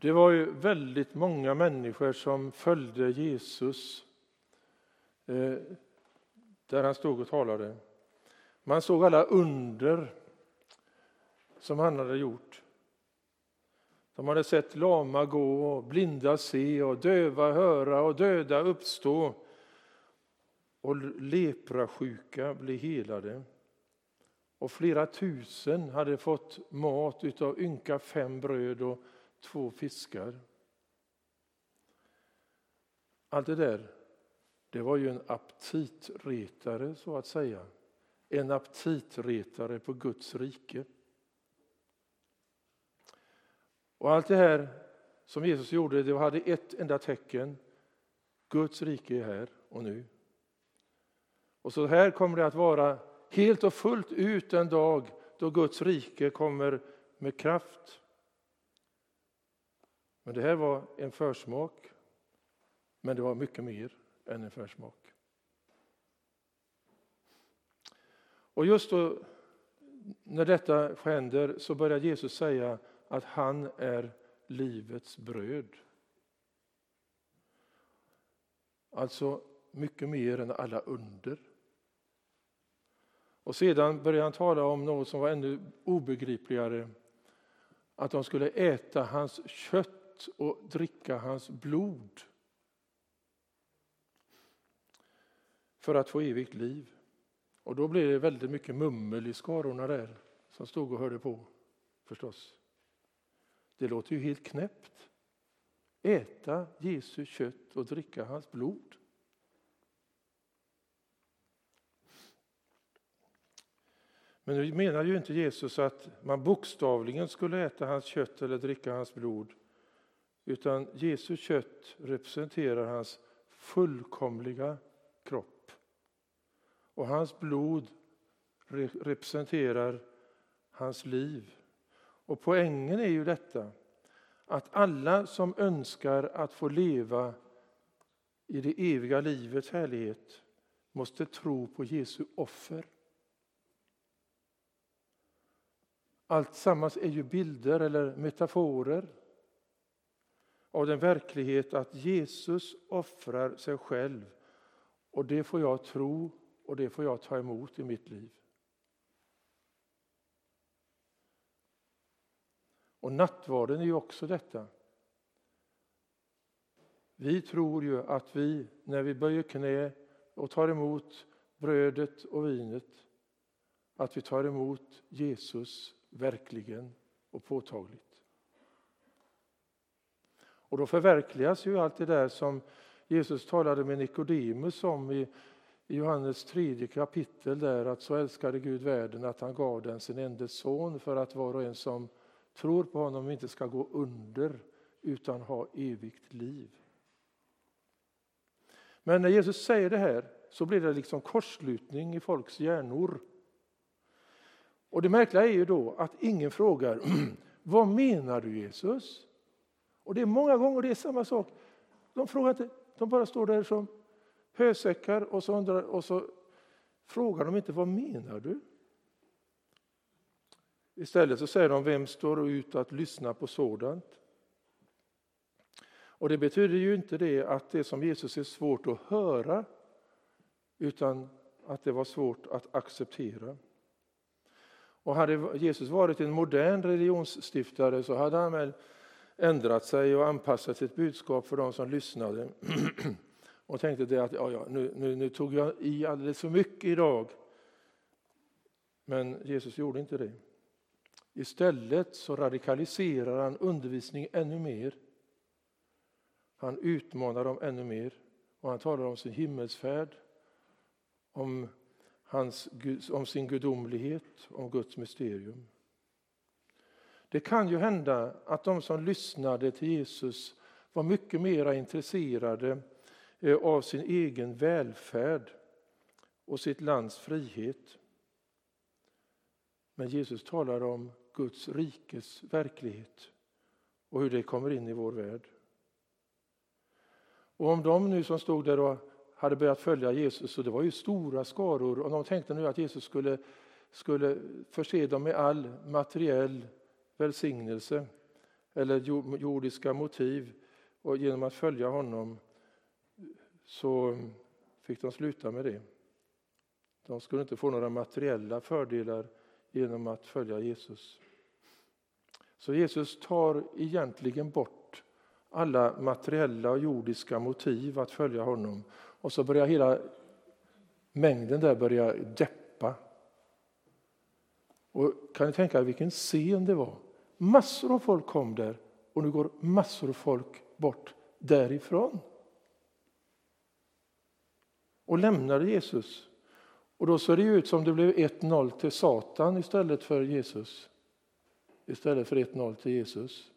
Det var ju väldigt många människor som följde Jesus eh, där han stod och talade. Man såg alla under som han hade gjort. De hade sett lama gå, och blinda se, och döva höra och döda uppstå och leprasjuka bli helade. Och flera tusen hade fått mat utav ynka fem bröd och två fiskar. Allt det där, det var ju en aptitretare så att säga. En aptitretare på Guds rike. Och allt det här som Jesus gjorde, det hade ett enda tecken. Guds rike är här och nu. Och så här kommer det att vara helt och fullt ut en dag då Guds rike kommer med kraft. Men det här var en försmak, men det var mycket mer än en försmak. Och just då, när detta händer så börjar Jesus säga att han är livets bröd. Alltså mycket mer än alla under. Och sedan börjar han tala om något som var ännu obegripligare. Att de skulle äta hans kött och dricka hans blod. För att få evigt liv. Och då blev det väldigt mycket mummel i skarorna där som stod och hörde på förstås. Det låter ju helt knäppt. Äta Jesu kött och dricka hans blod. Men nu menar ju inte Jesus att man bokstavligen skulle äta hans kött eller dricka hans blod. Utan Jesu kött representerar hans fullkomliga kropp. Och hans blod representerar hans liv. Och poängen är ju detta att alla som önskar att få leva i det eviga livets härlighet måste tro på Jesu offer. Allt sammans är ju bilder eller metaforer av den verklighet att Jesus offrar sig själv och det får jag tro och det får jag ta emot i mitt liv. Och nattvarden är ju också detta. Vi tror ju att vi, när vi böjer knä och tar emot brödet och vinet, att vi tar emot Jesus verkligen och påtagligt. Och då förverkligas ju allt det där som Jesus talade med Nikodemus om i, Johannes tredje kapitel där att så älskade Gud världen att han gav den sin enda son för att var och en som tror på honom inte ska gå under utan ha evigt liv. Men när Jesus säger det här så blir det liksom korslutning i folks hjärnor. Och det märkliga är ju då att ingen frågar vad menar du Jesus? Och det är många gånger det är samma sak. De frågar inte, de bara står där som hösäckar och så, undrar, och så frågar de inte vad menar du? Istället så säger de vem står ut att lyssna på sådant? Och det betyder ju inte det att det som Jesus är svårt att höra utan att det var svårt att acceptera. Och hade Jesus varit en modern religionsstiftare så hade han väl ändrat sig och anpassat sitt budskap för de som lyssnade. och tänkte det att ja, ja, nu, nu, nu tog jag i alldeles för mycket idag. Men Jesus gjorde inte det. Istället så radikaliserar han undervisningen ännu mer. Han utmanar dem ännu mer och han talar om sin himmelsfärd, om hans, om sin gudomlighet, om Guds mysterium. Det kan ju hända att de som lyssnade till Jesus var mycket mer intresserade eh, av sin egen välfärd och sitt lands frihet. Men Jesus talar om Guds rikes verklighet och hur det kommer in i vår värld. Och om de nu som stod där och hade börjat följa Jesus och det var ju stora skaror och de tänkte nu att Jesus skulle, skulle förse dem med all materiell välsignelse eller jordiska motiv och genom att följa honom så fick de sluta med det. De skulle inte få några materiella fördelar genom att följa Jesus. Så Jesus tar egentligen bort alla materiella och jordiska motiv att följa honom. Och så börjar hela mängden där börja deppa. Och kan ni tänka er vilken scen det var? Massor av folk kom där och nu går massor av folk bort därifrån. Och lämnade Jesus. Och då såg det ut som det blev 1-0 till Satan istället för Jesus. Istället för 1-0 till Jesus.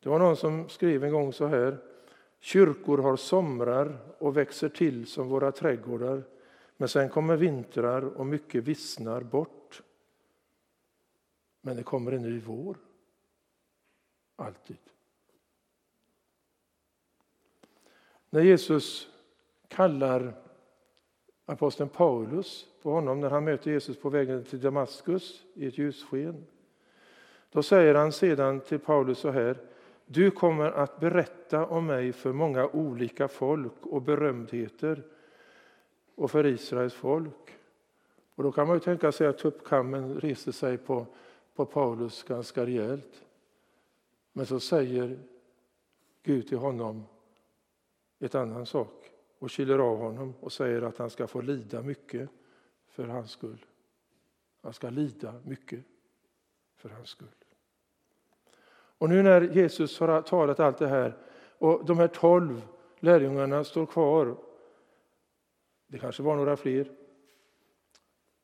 Det var någon som skrev en gång så här. Kyrkor har somrar och växer till som våra trädgårdar. Men sen kommer vintrar och mycket vissnar bort. Men det kommer en ny vår. Alltid. När Jesus kallar aposteln Paulus på honom när han möter Jesus på vägen till Damaskus i ett ljussken. Då säger han sedan till Paulus så här. Du kommer att berätta om mig för många olika folk och berömdheter och för Israels folk. Och då kan man ju tänka sig att tuppkammen reser sig på, på Paulus ganska rejält. Men så säger Gud till honom ett annan sak och kyler av honom och säger att han ska få lida mycket för hans skull. Han ska lida mycket för hans skull. Och nu när Jesus har talat allt det här och de här tolv lärjungarna står kvar, det kanske var några fler,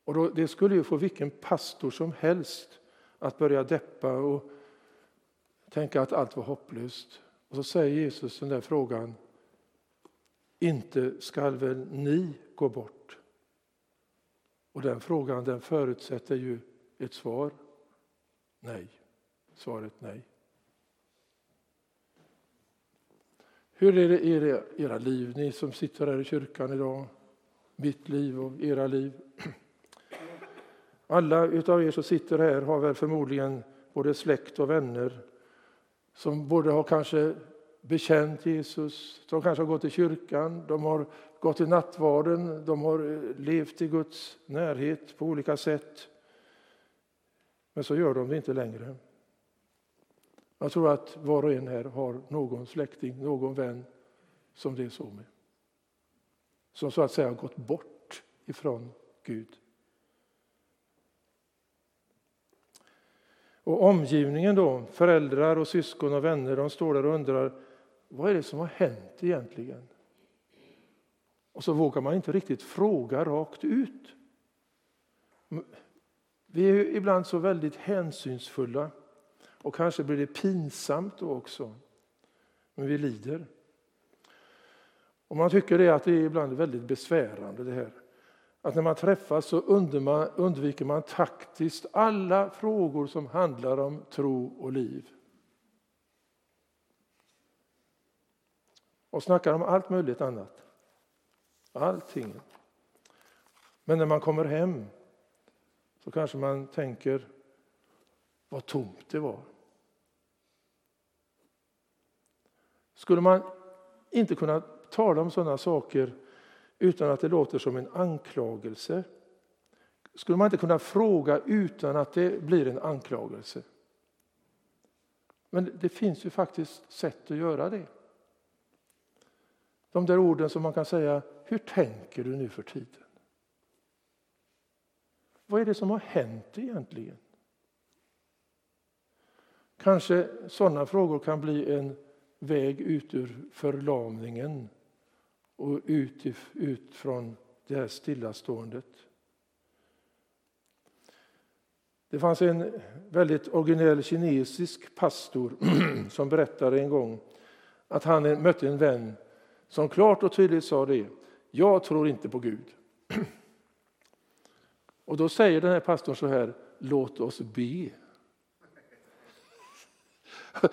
och då, det skulle ju få vilken pastor som helst att börja deppa och tänka att allt var hopplöst. Och så säger Jesus den där frågan, inte skall väl ni gå bort? Och den frågan den förutsätter ju ett svar. Nej. Svaret nej. Hur är det i era liv, ni som sitter här i kyrkan idag? Mitt liv och era liv. Alla utav er som sitter här har väl förmodligen både släkt och vänner som både har kanske bekänt Jesus, de kanske har gått i kyrkan, de har gått i nattvarden, de har eh, levt i Guds närhet på olika sätt. Men så gör de det inte längre. Jag tror att var och en här har någon släkting, någon vän som det är så med. Som så att säga har gått bort ifrån Gud. Och omgivningen då, föräldrar och syskon och vänner, de står där och undrar vad är det som har hänt egentligen? Och så vågar man inte riktigt fråga rakt ut. Vi är ibland så väldigt hänsynsfulla och kanske blir det pinsamt då också. Men vi lider. Och man tycker det att det är ibland väldigt besvärande det här. Att när man träffas så undviker man taktiskt alla frågor som handlar om tro och liv. Och snackar om allt möjligt annat. Allting. Men när man kommer hem så kanske man tänker vad tomt det var. Skulle man inte kunna tala om sådana saker utan att det låter som en anklagelse? Skulle man inte kunna fråga utan att det blir en anklagelse? Men det finns ju faktiskt sätt att göra det. De där orden som man kan säga, hur tänker du nu för tiden? Vad är det som har hänt egentligen? Kanske sådana frågor kan bli en väg ut ur förlamningen och ut, ut från det här stillaståendet. Det fanns en väldigt originell kinesisk pastor som berättade en gång att han mötte en vän som klart och tydligt sa det. Jag tror inte på Gud. Och då säger den här pastorn så här, låt oss be.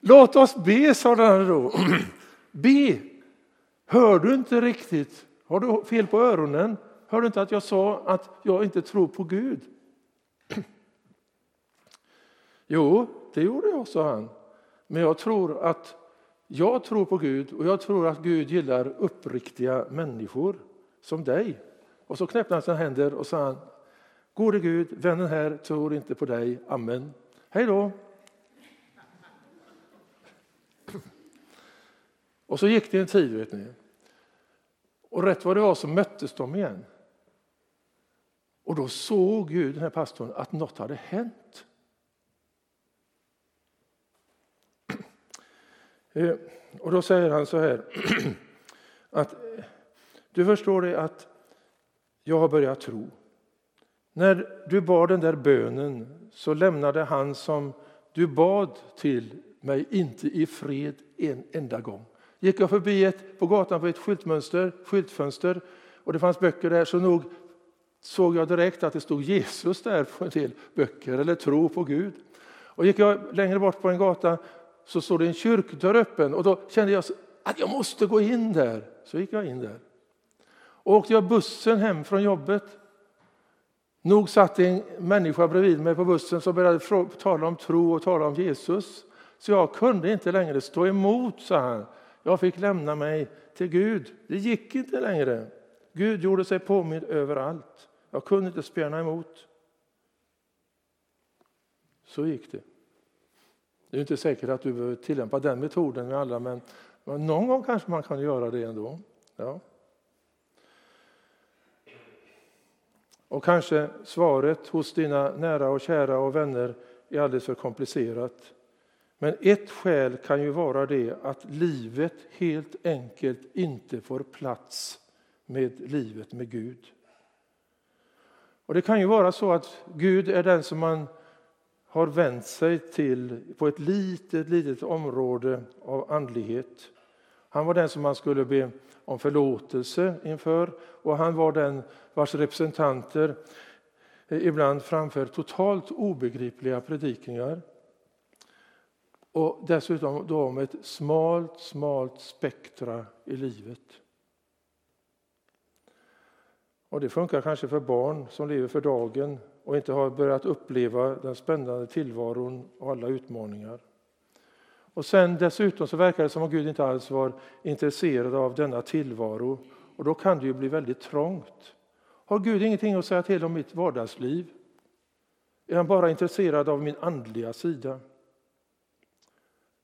Låt oss be, sa han då. Be. Hör du inte riktigt? Har du fel på öronen? Hör du inte att jag sa att jag inte tror på Gud? Jo, det gjorde jag, sa han. Men jag tror att jag tror på Gud och jag tror att Gud gillar uppriktiga människor som dig. Och så knäppte han sina händer och sa Gode Gud, vännen här tror inte på dig. Amen. Hej då. Och så gick det en tid, vet ni. Och rätt vad det var så möttes de igen. Och då såg ju den här pastorn, att något hade hänt. Eh, och då säger han så här att eh, du förstår det att jag har börjat tro. När du bad den där bönen så lämnade han som du bad till mig inte i fred en enda gång. Gick jag förbi ett, på gatan på ett skyltmönster, skyltfönster och det fanns böcker där så nog såg jag direkt att det stod Jesus där på en del böcker eller tro på Gud. Och gick jag längre bort på en gata så stod det en kyrkdörr öppen och då kände jag att jag måste gå in där. Så gick jag in där. Och åkte jag bussen hem från jobbet. Nog satt en människa bredvid mig på bussen som började tala om tro och tala om Jesus. Så jag kunde inte längre stå emot, sa han. Jag fick lämna mig till Gud. Det gick inte längre. Gud gjorde sig påmind överallt. Jag kunde inte spjärna emot. Så gick det. Det är inte säkert att du behöver tillämpa den metoden med alla, men, men någon gång kanske man kan göra det ändå. Ja. Och kanske svaret hos dina nära och kära och vänner är alldeles för komplicerat. Men ett skäl kan ju vara det att livet helt enkelt inte får plats med livet med Gud. Och Det kan ju vara så att Gud är den som man har vänt sig till på ett litet, litet område av andlighet. Han var den som man skulle be om förlåtelse inför och han var den vars representanter ibland framför totalt obegripliga predikningar. Och dessutom då om ett smalt, smalt spektra i livet. Och det funkar kanske för barn som lever för dagen och inte har börjat uppleva den spännande tillvaron och alla utmaningar. Och sen dessutom så verkar det som om Gud inte alls var intresserad av denna tillvaro och då kan det ju bli väldigt trångt. Har Gud ingenting att säga till om mitt vardagsliv? Är han bara intresserad av min andliga sida?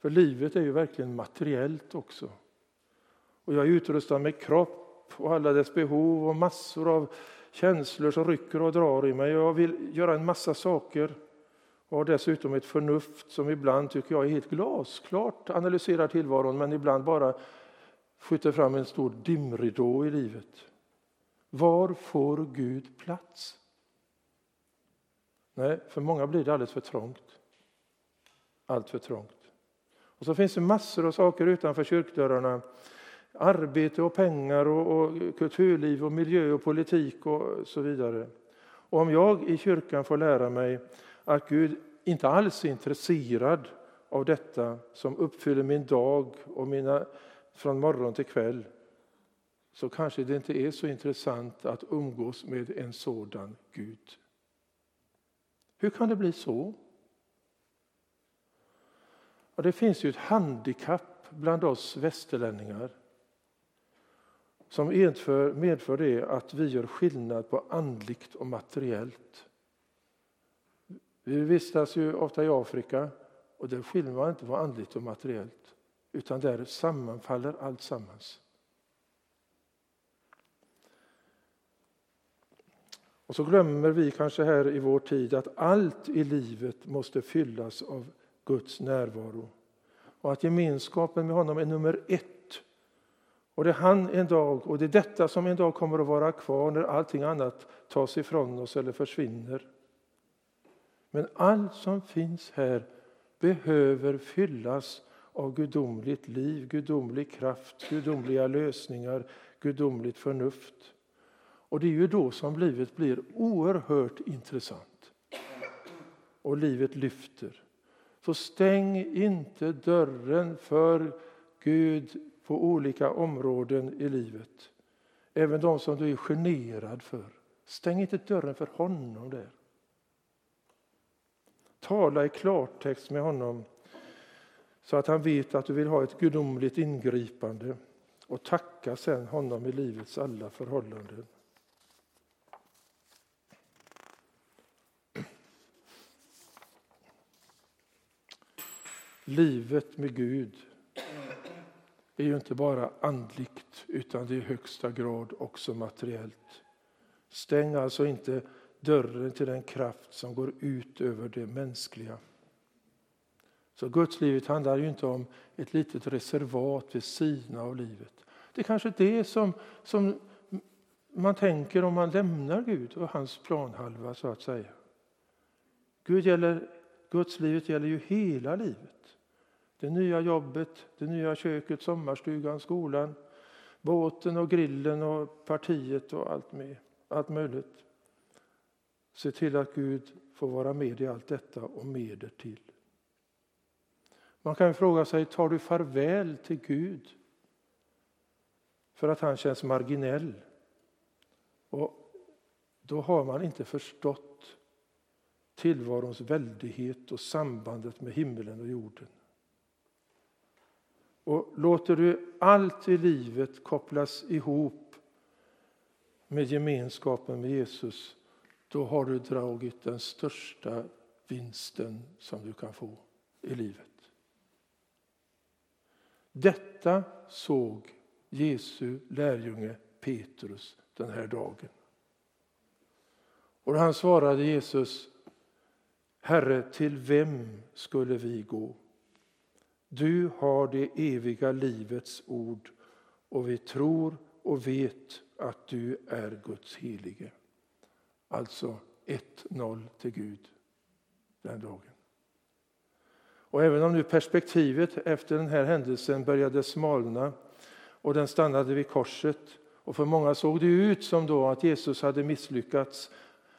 För livet är ju verkligen materiellt också. Och jag är utrustad med kropp och alla dess behov och massor av känslor som rycker och drar i mig. Jag vill göra en massa saker och har dessutom ett förnuft som ibland tycker jag är helt glasklart analyserar tillvaron men ibland bara skjuter fram en stor dimridå i livet. Var får Gud plats? Nej, för många blir det alldeles för trångt. Allt för trångt. Och så finns det massor av saker utanför kyrkdörrarna arbete och pengar och, och kulturliv och miljö och politik och så vidare. Och om jag i kyrkan får lära mig att Gud inte alls är intresserad av detta som uppfyller min dag och mina från morgon till kväll så kanske det inte är så intressant att umgås med en sådan Gud. Hur kan det bli så? Ja, det finns ju ett handikapp bland oss västerlänningar som medför, medför det att vi gör skillnad på andligt och materiellt. Vi vistas ju ofta i Afrika och där skiljer man inte på andligt och materiellt utan där sammanfaller allt sammans. Och så glömmer vi kanske här i vår tid att allt i livet måste fyllas av Guds närvaro och att gemenskapen med honom är nummer ett och det är han en dag, och det är detta som en dag kommer att vara kvar när allting annat tas ifrån oss eller försvinner. Men allt som finns här behöver fyllas av gudomligt liv, gudomlig kraft, gudomliga lösningar, gudomligt förnuft. Och det är ju då som livet blir oerhört intressant. Och livet lyfter. Så stäng inte dörren för Gud på olika områden i livet. Även de som du är generad för. Stäng inte dörren för honom där. Tala i klartext med honom så att han vet att du vill ha ett gudomligt ingripande och tacka sen honom i livets alla förhållanden. Livet med Gud är ju inte bara andligt utan det är i högsta grad också materiellt. Stäng alltså inte dörren till den kraft som går ut över det mänskliga. Så Gudslivet handlar ju inte om ett litet reservat vid sidan av livet. Det är kanske det som, som man tänker om man lämnar Gud och hans planhalva så att säga. Gud gäller, Gudslivet gäller ju hela livet. Det nya jobbet, det nya köket, sommarstugan, skolan, båten och grillen och partiet och allt, med, allt möjligt. Se till att Gud får vara med i allt detta och mer till. Man kan fråga sig, tar du farväl till Gud för att han känns marginell? Och då har man inte förstått tillvarons väldighet och sambandet med himlen och jorden. Och låter du allt i livet kopplas ihop med gemenskapen med Jesus, då har du dragit den största vinsten som du kan få i livet. Detta såg Jesu lärjunge Petrus den här dagen. Och han svarade Jesus, Herre, till vem skulle vi gå? Du har det eviga livets ord och vi tror och vet att du är Guds helige. Alltså 1-0 till Gud den dagen. Och även om nu perspektivet efter den här händelsen började smalna och den stannade vid korset och för många såg det ut som då att Jesus hade misslyckats,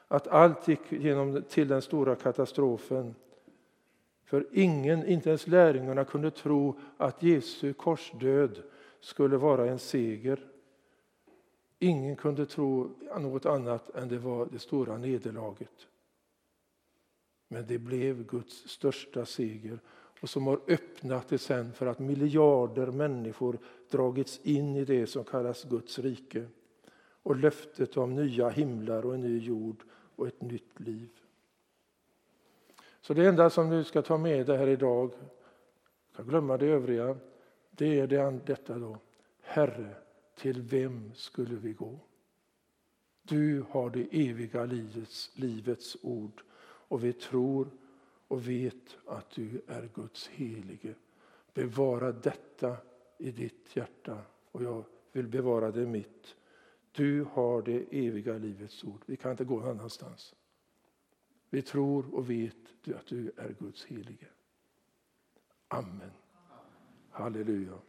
att allt gick genom till den stora katastrofen. För ingen, inte ens lärjungarna, kunde tro att Jesu korsdöd skulle vara en seger. Ingen kunde tro något annat än det var det stora nederlaget. Men det blev Guds största seger och som har öppnat det sen för att miljarder människor dragits in i det som kallas Guds rike och löftet om nya himlar och en ny jord och ett nytt liv. Så det enda som du ska ta med dig här idag, jag glömma det övriga, det är det, detta då. Herre, till vem skulle vi gå? Du har det eviga livets, livets ord och vi tror och vet att du är Guds helige. Bevara detta i ditt hjärta och jag vill bevara det mitt. Du har det eviga livets ord. Vi kan inte gå någon annanstans. Vi tror och vet att du är Guds helige. Amen. Halleluja.